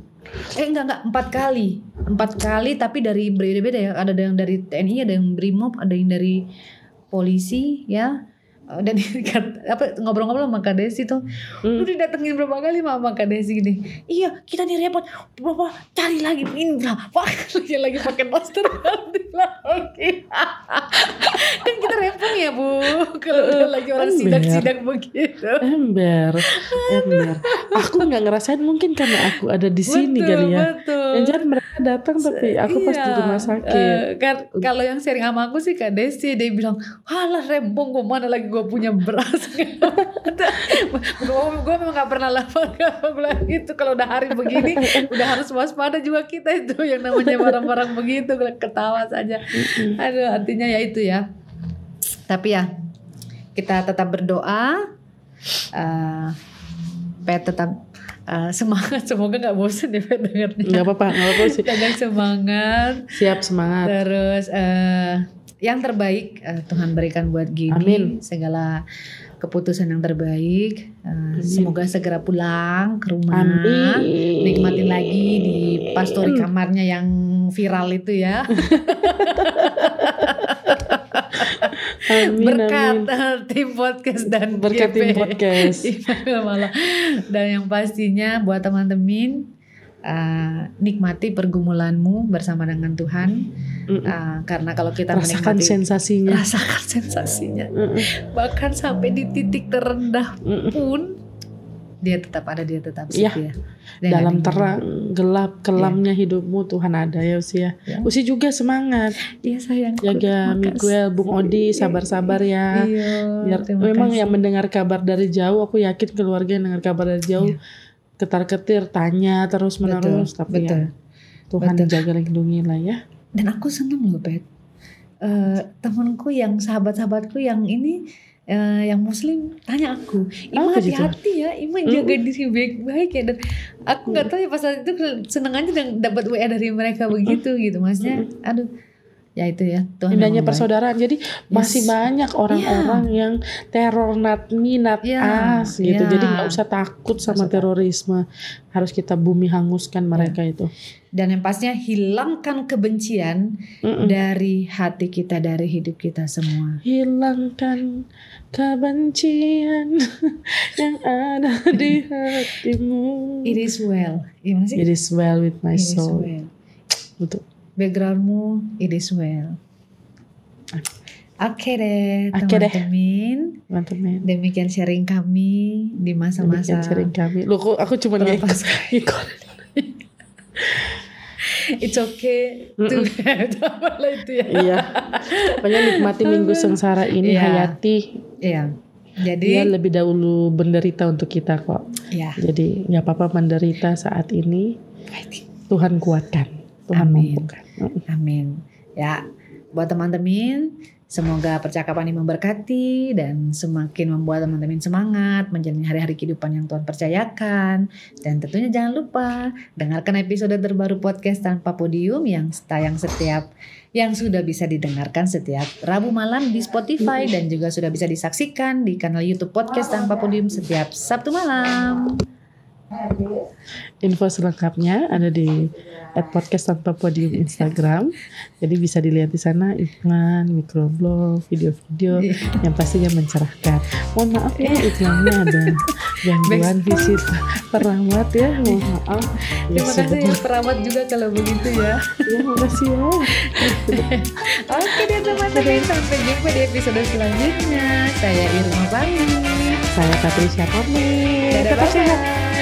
Eh enggak enggak empat kali. Empat kali tapi dari berbeda-beda ya. Ada yang dari TNI, ada yang BRIMOB, ada yang dari polisi ya. Eh, Dan apa ngobrol-ngobrol sama Kak Desi tuh, Hmm. lu didatengin berapa kali sama Kak Desi gini. Iya, kita nih repot. Berapa cari lagi ini lah. Pak lagi lagi pakai ganti lagi. kan kita repot ya, Bu. Kalau udah lagi orang sidang-sidang begitu. ember ember aku nggak ngerasain mungkin karena aku ada di sini Betul, kali ya Betul. yang jangan mereka datang tapi aku pas di Iya, rumah sakit eh, kan kalau yang sharing sama aku sih Kak Desi dia bilang, "Halah rembong gue mana lagi gue punya beras." gue gue memang gak pernah lapar gue bilang gitu kalau udah hari begini udah harus waspada juga kita itu yang namanya barang-barang begitu ketawa saja. Aduh artinya ya itu ya. Tapi ya kita tetap berdoa. eh Pet tetap eh, semangat semoga nggak bosan ya Pet dengarnya. nggak apa-apa nggak apa-apa sih semangat. siap semangat Terus eh yang terbaik eh, Tuhan berikan buat Gini Amin. segala keputusan yang terbaik. Eh, semoga segera pulang ke rumah. amin Nikmatin lagi di pastori kamarnya yang viral itu ya. amin, Berkat amin. eh, tim podcast dan berkat tim GP. podcast Iya, malah. Dan yang pastinya buat teman-teman eh, nikmati pergumulanmu bersama dengan Tuhan. Eh, karena kalau kita rasakan menikmati sensasinya rasakan sensasinya Mm-mm. bahkan sampai di titik terendah pun dia tetap ada dia tetap Iya. setia Dan dalam ada terang gelap kelamnya hidupmu Tuhan ada ya Usia. Ya. Usi juga semangat iya sayang jaga Miguel, Bung Odi sabar-sabar ya. iya, Biar memang kasih. yang mendengar kabar dari jauh, aku yakin keluarga yang dengar kabar dari jauh Iya. Ketar-ketir tanya terus menerus, betul, tapi betul. ya Tuhan Betul. jaga lindungi lah ya. dan aku seneng loh Pet Eh, temanku yang sahabat-sahabatku yang ini eh, yang muslim tanya aku Ima hati-hati ya Ima Mm. jaga diri baik-baik ya dan aku nggak tahu ya pas saat itu seneng aja dan dapat WA dari mereka begitu gitu maksudnya aduh ya itu ya Tuhan Indahnya persaudaraan. Jadi masih banyak orang-orang yang teror not me not Iya, us gitu. iya. Jadi nggak usah takut sama usah terorisme. Harus kita bumi hanguskan mereka itu. dan yang pastinya hilangkan kebencian Mm-mm. dari hati kita dari hidup kita semua Hilangkan kebencian yang ada di hatimu. it is well gimana sih It is well with my It is soul. well. Betul. Backgroundmu it is well Oke deh Oke deh. teman-teman Teman-teman. Demikian sharing kami di masa-masa Demikian sharing kami. Loh kok aku cuma ngikut. It's okay to apalah itu ya. Iya. Pokoknya nikmati minggu sengsara ini Iya. hayati. Iya. Jadi Dia lebih dahulu menderita untuk kita kok. ya Jadi nggak apa-apa menderita saat ini. Tuhan kuatkan. Tuhan Amin. mampukan. Amin. Ya, buat teman-teman, semoga percakapan ini memberkati dan semakin membuat teman-teman semangat menjalani hari-hari kehidupan yang Tuhan percayakan. Dan tentunya jangan lupa dengarkan episode terbaru podcast tanpa podium yang tayang setiap yang sudah bisa didengarkan setiap Rabu malam di Spotify dan juga sudah bisa disaksikan di kanal YouTube podcast tanpa podium setiap Sabtu malam. Info selengkapnya ada di at podcast tanpa podium Instagram. Jadi bisa dilihat di sana iklan, mikroblog, video-video iya. yang pastinya mencerahkan. Mohon maaf ya iya. iklannya ada gangguan visit perawat ya. Mohon maaf. Ya, terima iya kasih ya, perawat juga kalau begitu ya. Terima kasih ya. Oke dan teman-teman sampai jumpa di episode selanjutnya. Saya Irma Bami. Saya Patricia Pamit. Tetap sehat.